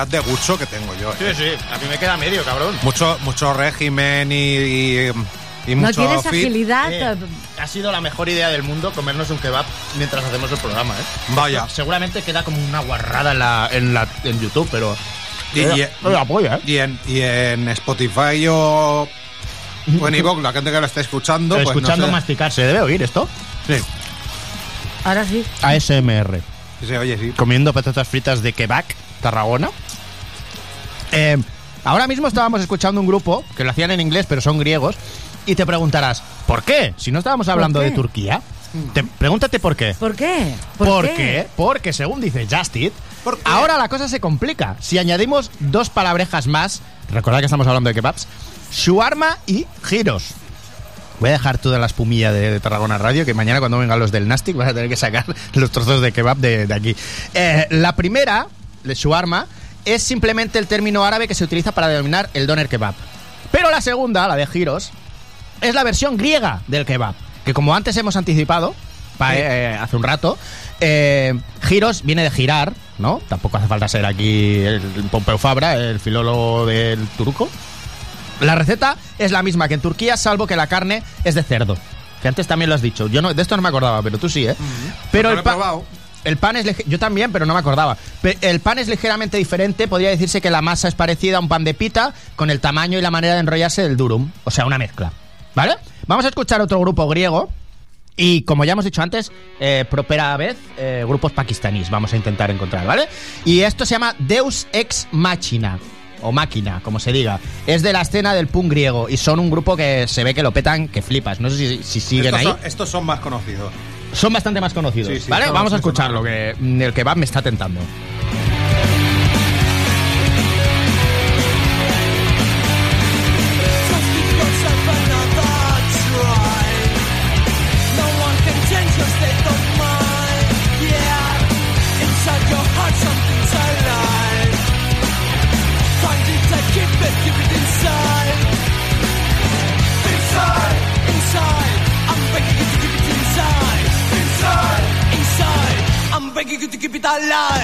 de gusto que tengo yo. Sí, ¿eh? sí, a mí me queda medio, cabrón. Mucho, mucho régimen y, y, y No mucho tienes fit. agilidad. Eh, ha sido la mejor idea del mundo comernos un kebab mientras hacemos el programa, ¿eh? Vaya. Seguramente queda como una guarrada en, la, en, la, en YouTube, pero... Y, y- no la polla, ¿eh? y en, y en Spotify o, o en iVoox, la gente que lo está escuchando, pues Escuchando no sé. masticar, ¿se debe oír esto? Sí, Ahora sí. ASMR. sí, se oye, sí. Comiendo patatas fritas de kebab, Tarragona. Eh, ahora mismo estábamos escuchando un grupo que lo hacían en inglés, pero son griegos. Y te preguntarás, ¿por qué? Si no estábamos hablando de Turquía. Te- pregúntate por qué. ¿Por qué? ¿Por, qué? Porque según dice Justit, ahora la cosa se complica. Si añadimos dos palabrejas más, recordad que estamos hablando de kebabs, shawarma y giros. Voy a dejar toda la espumilla de, de Tarragona Radio, que mañana cuando vengan los del Nastic vas a tener que sacar los trozos de kebab de, de aquí. Eh, la primera, de shawarma, es simplemente el término árabe que se utiliza para denominar el doner kebab. Pero la segunda, la de giros, es la versión griega del kebab. Que como antes hemos anticipado, pa- eh, hace un rato, eh, giros viene de girar, ¿no? Tampoco hace falta ser aquí el Pompeu Fabra, el filólogo del turco. La receta es la misma que en Turquía, salvo que la carne es de cerdo. Que antes también lo has dicho. Yo no, de esto no me acordaba, pero tú sí, ¿eh? Pero Lo el, pa-. El pan es yo también, pero no me acordaba. El pan es ligeramente diferente. Podría decirse que la masa es parecida a un pan de pita con el tamaño y la manera de enrollarse del durum, o sea, una mezcla. ¿Vale? Vamos a escuchar otro grupo griego. Y como ya hemos dicho antes, eh, propera vez, eh, grupos pakistaníes vamos a intentar encontrar, ¿vale? Y esto se llama Deus Ex Machina, o Máquina, como se diga. Es de la escena del punk griego y son un grupo que se ve que lo petan, que flipas. No sé si, si siguen estos, ahí. son, estos son más conocidos. Son bastante más conocidos, Sí, sí, ¿vale? Vamos a escucharlo, que mm, el kebab me está tentando. Alive.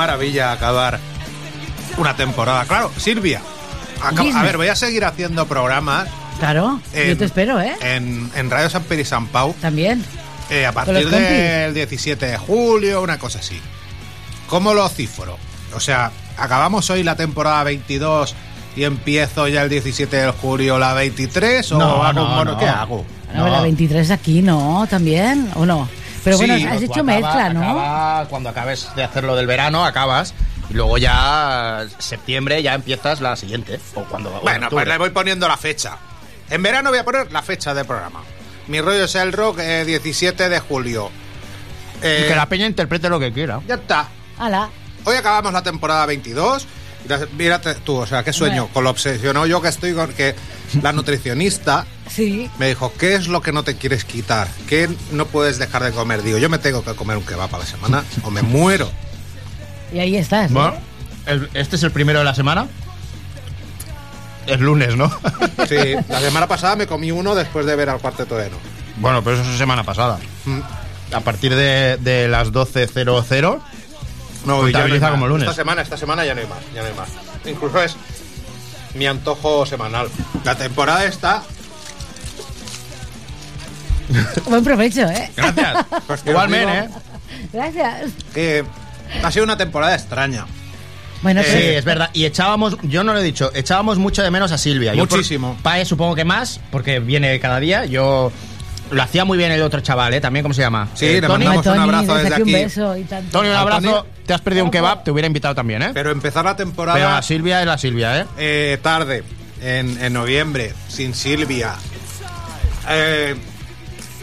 Maravilla acabar una temporada. Claro, Silvia. a ver, voy a seguir haciendo programas Claro, yo te espero, ¿eh? en, en Radio San Pedro y San Pau También. eh, a partir los del 17 de julio, una cosa así. ¿Cómo lo cifro? O sea, acabamos hoy la temporada 22 y empiezo ya el 17 de julio la 23 o No, hago no, un mono- no. ¿Qué hago? Bueno, la 23 aquí, ¿no? También, ¿o no? Pero Sí, bueno, has hecho acaba- mezcla, ¿no? acaba- cuando acabes de hacerlo del verano, acabas. Y luego ya, septiembre, ya empiezas la siguiente. O cuando. o Bueno, pues le voy poniendo la fecha. En verano voy a poner la fecha del programa. Mi rollo es el rock, eh, 17 de julio. Eh, Y que la peña interprete lo que quiera. Ya está. Ala. Hoy acabamos la temporada 22. Y la- Mírate tú, o sea, qué sueño. Bueno. Con lo obsesionado yo que estoy con que la nutricionista Sí. me dijo, ¿qué es lo que no te quieres quitar? ¿Qué no puedes dejar de comer? Digo, yo me tengo que comer un kebab a la semana o me muero. Y ahí estás. Bueno, el- este es el primero de la semana. Es lunes, ¿no? Sí, la semana pasada me comí uno después de ver al cuarteto de no. bueno, pero eso es semana pasada. Mm. A partir de, de las 12.00. No, y ya no hay Contabiliza más. como lunes. Esta semana, esta semana ya no hay más, ya no hay más. Incluso es mi antojo semanal. La temporada está. Buen provecho, ¿eh? Gracias. Pues que Igualmente, ¿eh? Gracias. Que Ha sido una temporada extraña. Bueno, sí, es verdad. Y echábamos, yo no lo he dicho, echábamos mucho de menos a Silvia. Yo por- Muchísimo. Pae supongo que más, porque viene cada día. Yo lo hacía muy bien el otro chaval, ¿eh? También, ¿cómo se llama? Sí, Eh, le Tony. mandamos un Tony, abrazo desde desde aquí un aquí. beso y tanto. Tony, un abrazo. Tony. Te has perdido un kebab, te hubiera invitado también, ¿eh? Pero empezar la Pero temporada la Silvia es la Silvia, ¿eh? eh, tarde, en, en noviembre, sin Silvia, eh,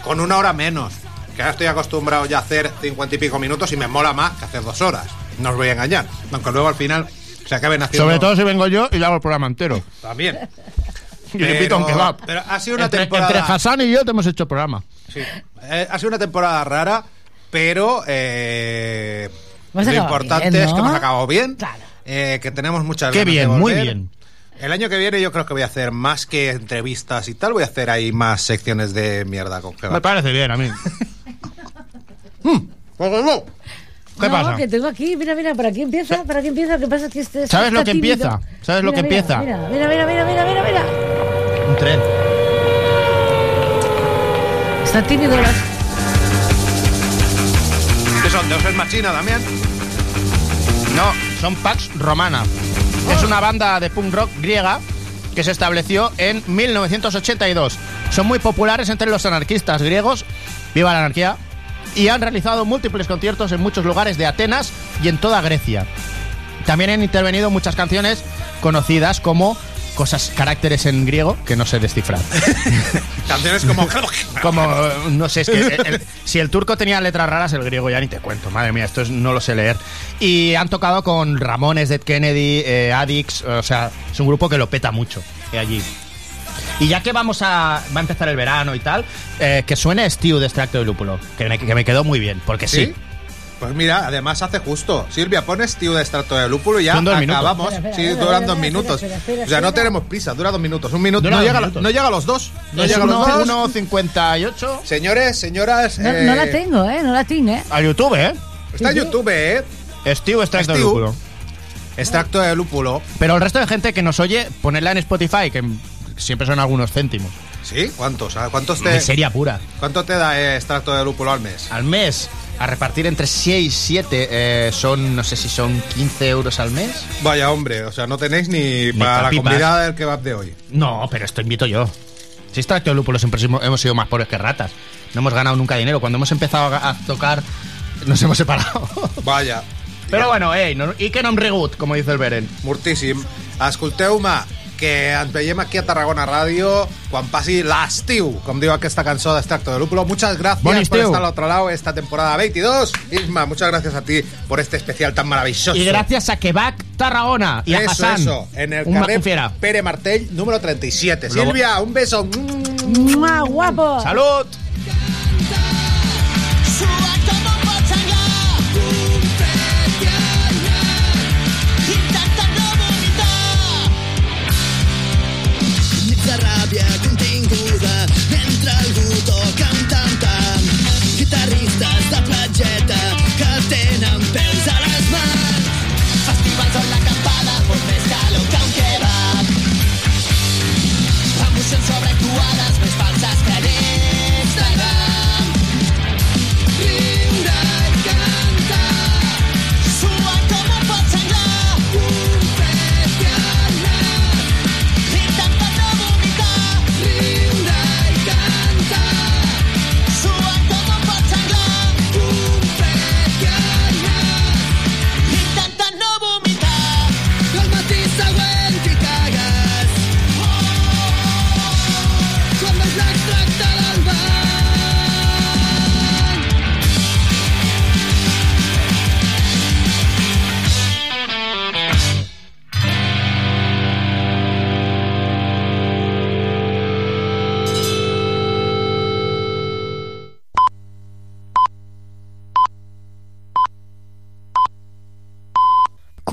con una hora menos, que ahora estoy acostumbrado ya a hacer cincuenta y pico minutos y me mola más que hacer dos horas. No os voy a engañar. Aunque luego al final se acaben haciendo... Sobre todo si vengo yo y le hago el programa entero. También. Y le invito a un Pero- kebab. pero ha sido una entre, temporada- entre Hassan y yo te hemos hecho el programa. Sí. Eh, ha sido una temporada rara, pero eh, lo importante bien, es que ¿no? hemos acabado bien, eh, que tenemos muchas Qué ganas de bien, muy volver. bien. El año que viene yo creo que voy a hacer más que entrevistas y tal, voy a hacer ahí más secciones de mierda con Me parece bien a mí. ¿Qué no, pasa? que tengo aquí, mira, mira, por aquí empieza, por aquí empieza, lo que pasa es que este ¿Sabes lo que tímido. empieza? ¿Sabes lo Mira, que mira, empieza? Mira, mira, mira, mira, mira, mira, mira. Un tren. Está tímido. ¿Qué son? ¿Deus Ex Machina también? No, son Pax Romana. Es una banda de punk rock griega que se estableció en 1982. Son muy populares entre los anarquistas griegos. ¡Viva la anarquía! Y han realizado múltiples conciertos en muchos lugares de Atenas y en toda Grecia. También han intervenido muchas canciones conocidas como cosas, caracteres en griego que no sé descifrar. Canciones como... Como, no sé, es que el- el- si el turco tenía letras raras, el griego ya ni te cuento. Madre mía, esto es- no lo sé leer. Y han tocado con Ramones, Dead Kennedy, eh, Addicts, o sea, es un grupo que lo peta mucho eh, allí. Y ya que vamos a, va a empezar el verano y tal, eh, que suene Stew de extracto de lúpulo, que me, que me quedó muy bien, porque sí. ¿Sí? Pues mira, además hace justo. Silvia, pones tío de extracto de lúpulo y ya dos minutos. acabamos. Espera, espera, sí, espera, duran espera, dos minutos. espera, espera, o sea, no tenemos prisa, dura dos minutos. Un minuto. No dos llega, minutos. no llega a los dos. No Es llega a los uno- dos. 1.58 Señores, señoras. No, eh, no la tengo, ¿eh? No la tengo, ¿eh? a YouTube, ¿eh? Está en Sí, sí. YouTube, ¿eh? Stew extracto de Stew. lúpulo. Extracto de lúpulo. Pero el resto de gente que nos oye, ponerla en Spotify, que siempre son algunos céntimos. ¿Sí? ¿Cuántos? ¿Cuántos te, Miseria pura. ¿Cuánto te da eh, extracto de lúpulo al mes? al mes a repartir entre 6 y 7 son, no sé si son 15 euros al mes. Vaya hombre, o sea, no tenéis ni, Ni para la comida del kebab de hoy. No, pero esto invito yo. Si extracto de lúpulo siempre hemos sido más pobres que ratas. No hemos ganado nunca dinero. Cuando hemos empezado a, a tocar, nos hemos separado. Vaya. pero bueno, ei, no, i que no em rigut, como dice el Beren. Mortíssim. Escolteu-me, que ens veiem aquí a Tarragona Ràdio quan passi l'estiu, com diu aquesta cançó d'Extracto de Lúpulo. Muchas gracias Bon por estar al otro lado esta temporada 22. Isma, muchas gracias a ti por este especial tan maravilloso. Y gracias a Quebec Tarragona y a eso, Hassan. eso, en el carrer un fiera. Pere Martell, número 37. Luego- Silvia, un beso. ¡Mua, guapo! ¡Salud! Mentre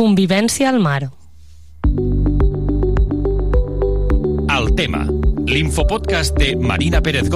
Convivència al mar. El tema, l'infopodcast de Marina Pérez